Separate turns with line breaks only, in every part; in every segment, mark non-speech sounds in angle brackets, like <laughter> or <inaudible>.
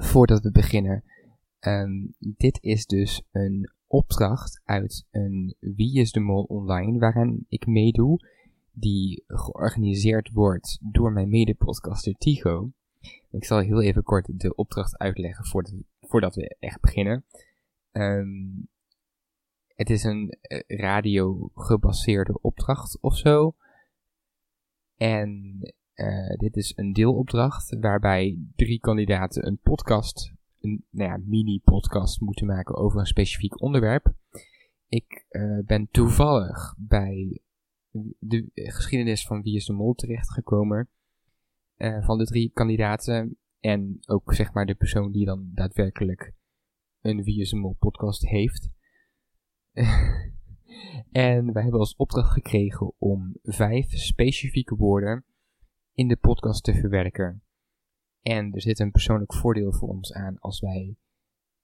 voordat we beginnen. Ehm, dit is dus een opdracht uit een Wie is de Mol online, waarin ik meedoe, die georganiseerd wordt door mijn medepodcaster Tigo. Ik zal heel even kort de opdracht uitleggen voordat, voordat we echt beginnen. Ehm, het is een eh, radio gebaseerde opdracht of zo. En uh, dit is een deelopdracht waarbij drie kandidaten een podcast, een nou ja, mini-podcast moeten maken over een specifiek onderwerp. Ik uh, ben toevallig bij de geschiedenis van Wie is de Mol terechtgekomen. Uh, van de drie kandidaten. En ook zeg maar de persoon die dan daadwerkelijk een Wie is de Mol podcast heeft. <laughs> en wij hebben als opdracht gekregen om vijf specifieke woorden in de podcast te verwerken. En er zit een persoonlijk voordeel voor ons aan als wij,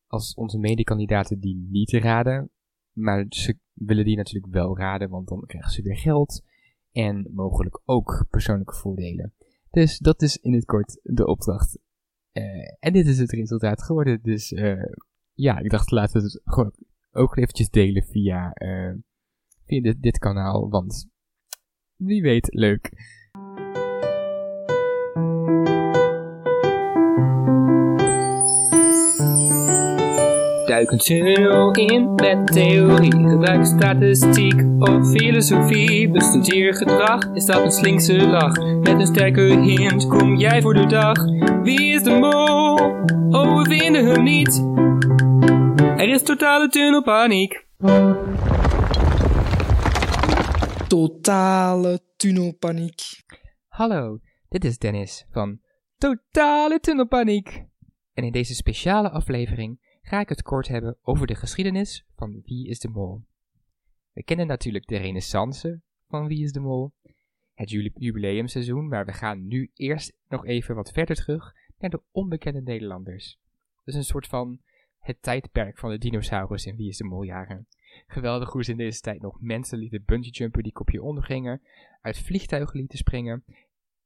als onze medekandidaten die niet raden, maar ze willen die natuurlijk wel raden, want dan krijgen ze weer geld en mogelijk ook persoonlijke voordelen. Dus dat is in het kort de opdracht. Uh, en dit is het resultaat geworden. Dus uh, ja, ik dacht laten we het gewoon ook eventjes delen via, uh, via dit, dit kanaal, want wie weet, leuk.
Duik een tunnel in met theorie. Gebruik statistiek of filosofie. Bestudeer gedrag, is dat een slinkse lach? Met een sterke hint kom jij voor de dag. Wie is de mol? Oh, we vinden hem niet. Er is totale tunnelpaniek.
Totale tunnelpaniek.
Hallo, dit is Dennis van Totale Tunnelpaniek. En in deze speciale aflevering ga ik het kort hebben over de geschiedenis van Wie is de Mol. We kennen natuurlijk de renaissance van Wie is de Mol, het jubileumseizoen, maar we gaan nu eerst nog even wat verder terug naar de onbekende Nederlanders. Dus een soort van het tijdperk van de dinosaurus in Wie is de Mol jaren. Geweldig hoe ze in deze tijd nog mensen lieten bungeejumpen die kopje ondergingen, uit vliegtuigen lieten springen,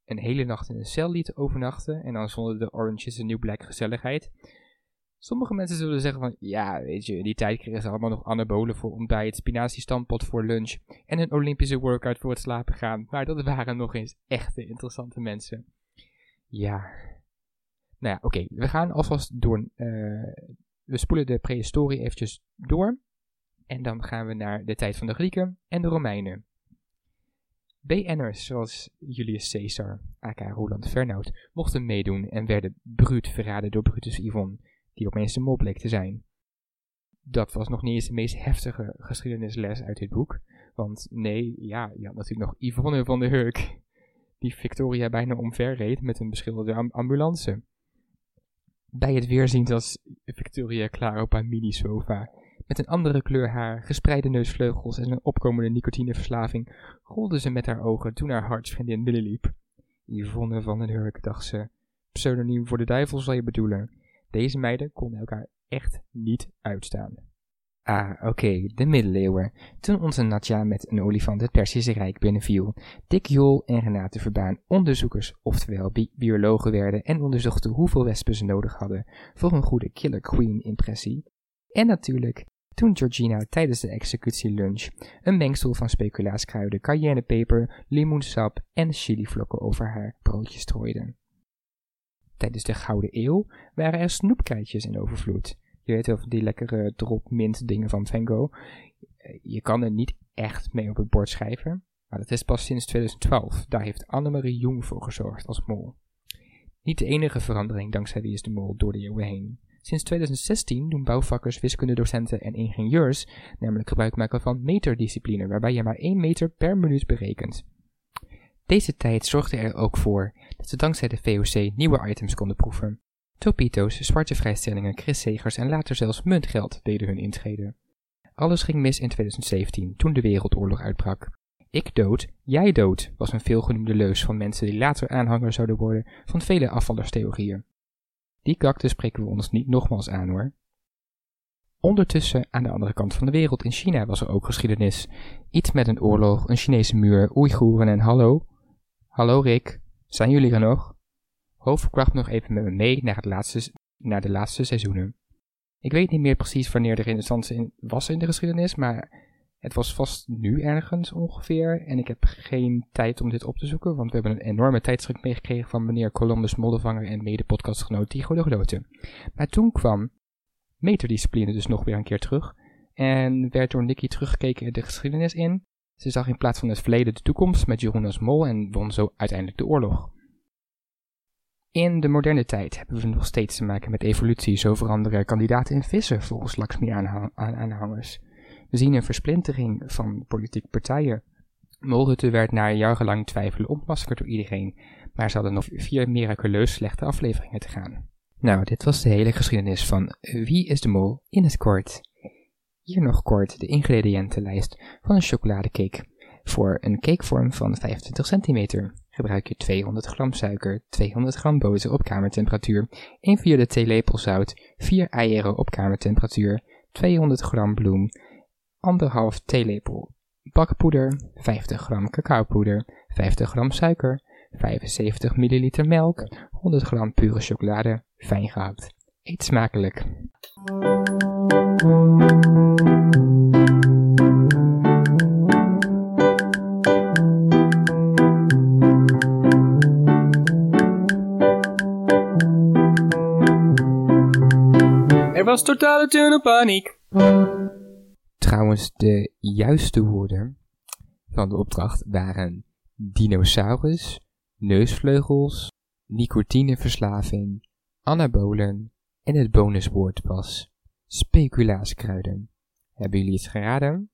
een hele nacht in een cel lieten overnachten en dan zonder de Orange een New Black gezelligheid, Sommige mensen zullen zeggen van, ja, weet je, in die tijd kregen ze allemaal nog anabolen voor ontbijt, spinaziestampot voor lunch en een Olympische workout voor het slapen gaan. Maar dat waren nog eens echte interessante mensen. Ja. Nou ja, oké, we gaan alvast door, uh, we spoelen de prehistorie eventjes door. En dan gaan we naar de tijd van de Grieken en de Romeinen. BN'ers zoals Julius Caesar, aka Roland Fernhout, mochten meedoen en werden bruut verraden door Brutus Yvonne die opeens de mol bleek te zijn. Dat was nog niet eens de meest heftige geschiedenisles uit dit boek. Want nee, ja, je had natuurlijk nog Yvonne van der Hurk, die Victoria bijna omver reed met een beschilderde ambulance. Bij het weerzien was Victoria klaar op haar mini-sofa. Met een andere kleur haar, gespreide neusvleugels en een opkomende nicotineverslaving rolde ze met haar ogen toen haar hartsvriendin binnenliep. Yvonne van den Hurk, dacht ze. Pseudoniem voor de duivel zal je bedoelen. Deze meiden konden elkaar echt niet uitstaan. Ah, oké, de middeleeuwen. Toen onze Natja met een olifant het Persische Rijk binnenviel. Dick Jol en Renate Verbaan onderzoekers, oftewel bi biologen werden en onderzochten hoeveel wespen ze nodig hadden voor een goede Killer Queen impressie. En natuurlijk, toen Georgina tijdens de executie lunch een mengsel van speculaaskruiden, cayennepeper, limoensap en chilivlokken over haar broodje strooide. Tijdens de Gouden Eeuw waren er snoepkrijtjes in overvloed. Je weet wel van die lekkere drop mint dingen van Van Gogh. Je kan er niet echt mee op het bord schrijven. Maar dat is pas sinds 2012. Daar heeft Annemarie Jong voor gezorgd als mol. Niet de enige verandering dankzij Wie is de Mol door de eeuwen heen. Sinds 2016 doen bouwvakkers, wiskundedocenten en ingenieurs namelijk gebruik maken van meterdiscipline, waarbij je maar 1 meter per minuut berekent. Deze tijd zorgde er ook voor dat ze dankzij de VOC nieuwe items konden proeven. Topito's, zwarte vrijstellingen, Chris en later zelfs muntgeld deden hun intrede. Alles ging mis in 2017, toen de Wereldoorlog uitbrak. Ik dood, jij dood, was een veelgenoemde leus van mensen die later aanhanger zouden worden van vele afvallerstheorieën. Die kakte spreken we ons niet nogmaals aan hoor. Ondertussen, aan de andere kant van de wereld, in China was er ook geschiedenis. Iets met een oorlog, een Chinese muur, Oeigoeren en hallo. Hallo Rick, zijn jullie er nog? Hoofd nog even met me mee naar het laatste naar de laatste seizoenen. Ik weet niet meer precies wanneer de renaissance in, was in de geschiedenis, maar het was vast nu ergens ongeveer. En ik heb geen tijd om dit op te zoeken, want we hebben een enorme tijdschrift meegekregen van meneer Columbus Moldevanger en mede-podcastgenoot Tigo de. Maar toen kwam meterdiscipline dus nog weer een keer terug. En werd door Nicky teruggekeken de geschiedenis in. Ze zag in plaats van het verleden de toekomst met Jeroen als mol en won zo uiteindelijk de oorlog. In de moderne tijd hebben we nog steeds te maken met evolutie. Zo veranderen kandidaten in vissen volgens Laxmi-aanhangers. We zien een versplintering van politieke partijen. Molrutte werd na jarenlang twijfelen ontmaskerd door iedereen, maar ze hadden nog vier miraculeus slechte afleveringen te gaan. Nou, dit was de hele geschiedenis van Wie is de Mol in het kort. Hier nog kort de ingrediëntenlijst van een chocoladecake. Voor een cakevorm van 25 centimeter gebruik je 200 gram suiker, 200 gram boter op kamertemperatuur, 1 vierde theelepel zout, 4 eieren op kamertemperatuur, 200 gram bloem, 1,5 theelepel bakpoeder, 50 gram cacaopoeder, 50 gram suiker, 75 milliliter melk, 100 gram pure chocolade, fijn gehakt. Eet smakelijk.
Er was totale tunnelpaniek.
Trouwens, de juiste woorden van de opdracht waren dinosaurus, neusvleugels, nicotineverslaving, anabolen en het bonuswoord was speculaaskruiden. Hebben jullie het geraden?